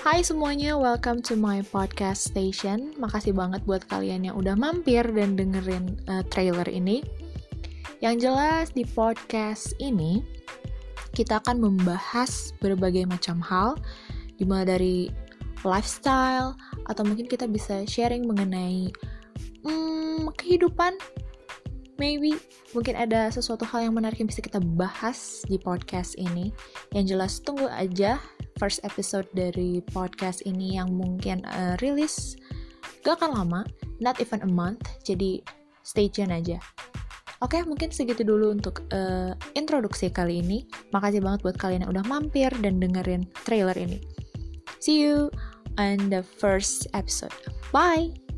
Hai semuanya, welcome to my podcast station. Makasih banget buat kalian yang udah mampir dan dengerin uh, trailer ini. Yang jelas di podcast ini kita akan membahas berbagai macam hal, dimulai dari lifestyle atau mungkin kita bisa sharing mengenai hmm, kehidupan maybe mungkin ada sesuatu hal yang menarik yang bisa kita bahas di podcast ini. Yang jelas tunggu aja first episode dari podcast ini yang mungkin uh, rilis gak akan lama, not even a month. Jadi stay tune aja. Oke, okay, mungkin segitu dulu untuk uh, introduksi kali ini. Makasih banget buat kalian yang udah mampir dan dengerin trailer ini. See you on the first episode. Bye!